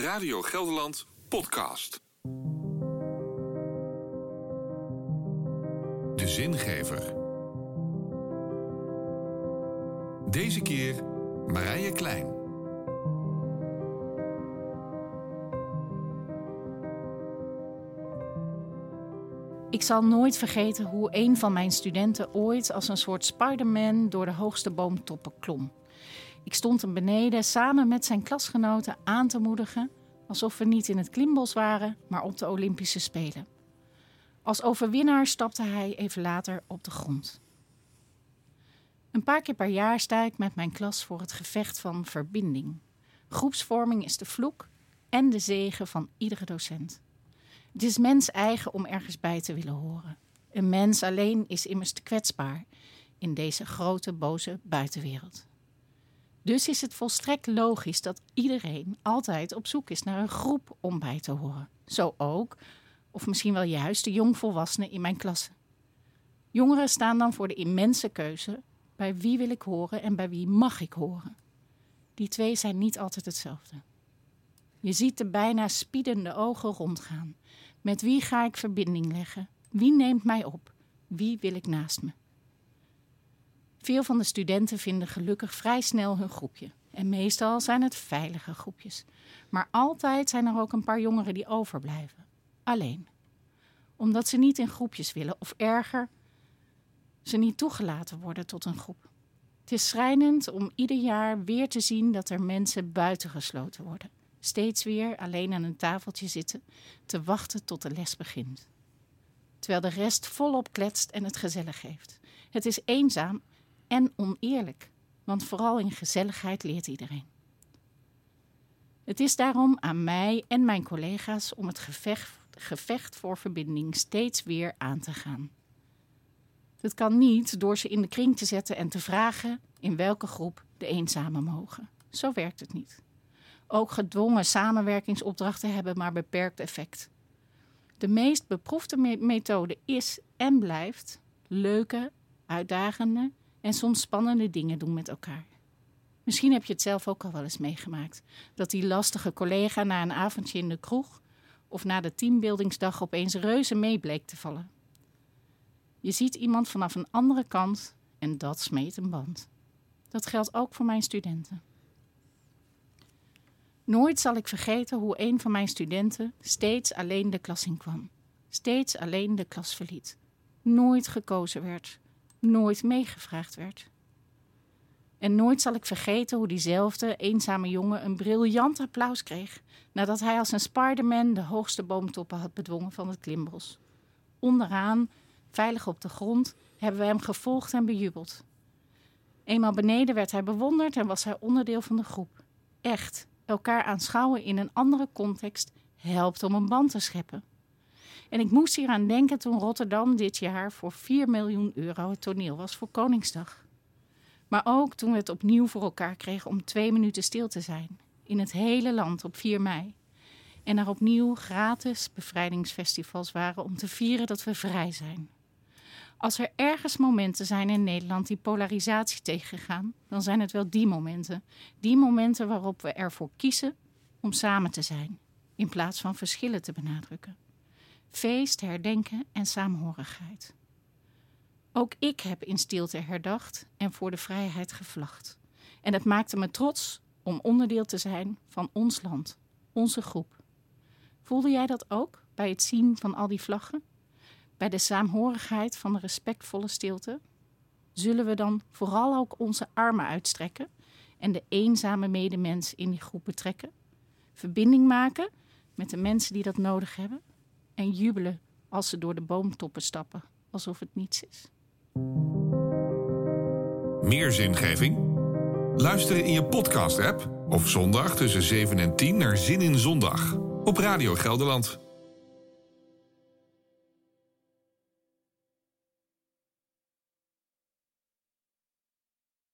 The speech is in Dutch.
Radio Gelderland podcast. De zingever. Deze keer Marije Klein. Ik zal nooit vergeten hoe een van mijn studenten ooit als een soort Spider-Man door de hoogste boomtoppen klom. Ik stond hem beneden samen met zijn klasgenoten aan te moedigen, alsof we niet in het klimbos waren, maar op de Olympische Spelen. Als overwinnaar stapte hij even later op de grond. Een paar keer per jaar sta ik met mijn klas voor het gevecht van verbinding. Groepsvorming is de vloek en de zegen van iedere docent. Het is mens eigen om ergens bij te willen horen. Een mens alleen is immers te kwetsbaar in deze grote, boze buitenwereld. Dus is het volstrekt logisch dat iedereen altijd op zoek is naar een groep om bij te horen. Zo ook, of misschien wel juist, de jongvolwassenen in mijn klasse. Jongeren staan dan voor de immense keuze: bij wie wil ik horen en bij wie mag ik horen? Die twee zijn niet altijd hetzelfde. Je ziet de bijna spiedende ogen rondgaan. Met wie ga ik verbinding leggen? Wie neemt mij op? Wie wil ik naast me? Veel van de studenten vinden gelukkig vrij snel hun groepje. En meestal zijn het veilige groepjes. Maar altijd zijn er ook een paar jongeren die overblijven. Alleen. Omdat ze niet in groepjes willen, of erger, ze niet toegelaten worden tot een groep. Het is schrijnend om ieder jaar weer te zien dat er mensen buitengesloten worden. Steeds weer alleen aan een tafeltje zitten, te wachten tot de les begint. Terwijl de rest volop kletst en het gezellig heeft. Het is eenzaam en oneerlijk, want vooral in gezelligheid leert iedereen. Het is daarom aan mij en mijn collega's om het gevecht, gevecht voor verbinding steeds weer aan te gaan. Dat kan niet door ze in de kring te zetten en te vragen in welke groep de eenzamen mogen. Zo werkt het niet. Ook gedwongen samenwerkingsopdrachten hebben maar beperkt effect. De meest beproefde methode is en blijft leuke, uitdagende en soms spannende dingen doen met elkaar. Misschien heb je het zelf ook al wel eens meegemaakt. Dat die lastige collega na een avondje in de kroeg of na de teambuildingsdag opeens reuze mee bleek te vallen. Je ziet iemand vanaf een andere kant en dat smeet een band. Dat geldt ook voor mijn studenten. Nooit zal ik vergeten hoe een van mijn studenten steeds alleen de klas in kwam. Steeds alleen de klas verliet. Nooit gekozen werd. Nooit meegevraagd werd. En nooit zal ik vergeten hoe diezelfde eenzame jongen een briljant applaus kreeg nadat hij als een Spider-Man de hoogste boomtoppen had bedwongen van het klimbos. Onderaan, veilig op de grond, hebben we hem gevolgd en bejubeld. Eenmaal beneden werd hij bewonderd en was hij onderdeel van de groep. Echt, elkaar aanschouwen in een andere context helpt om een band te scheppen. En ik moest hier aan denken toen Rotterdam dit jaar voor 4 miljoen euro het toneel was voor Koningsdag. Maar ook toen we het opnieuw voor elkaar kregen om twee minuten stil te zijn. In het hele land op 4 mei. En er opnieuw gratis bevrijdingsfestivals waren om te vieren dat we vrij zijn. Als er ergens momenten zijn in Nederland die polarisatie tegengaan, dan zijn het wel die momenten. Die momenten waarop we ervoor kiezen om samen te zijn, in plaats van verschillen te benadrukken. Feest, herdenken en saamhorigheid. Ook ik heb in stilte herdacht en voor de vrijheid gevlacht. En het maakte me trots om onderdeel te zijn van ons land, onze groep. Voelde jij dat ook bij het zien van al die vlaggen? bij de saamhorigheid van de respectvolle stilte, zullen we dan vooral ook onze armen uitstrekken en de eenzame medemens in die groep betrekken, verbinding maken met de mensen die dat nodig hebben en jubelen als ze door de boomtoppen stappen, alsof het niets is. Meer zingeving? Luisteren in je podcast-app of zondag tussen 7 en 10 naar Zin in Zondag op Radio Gelderland.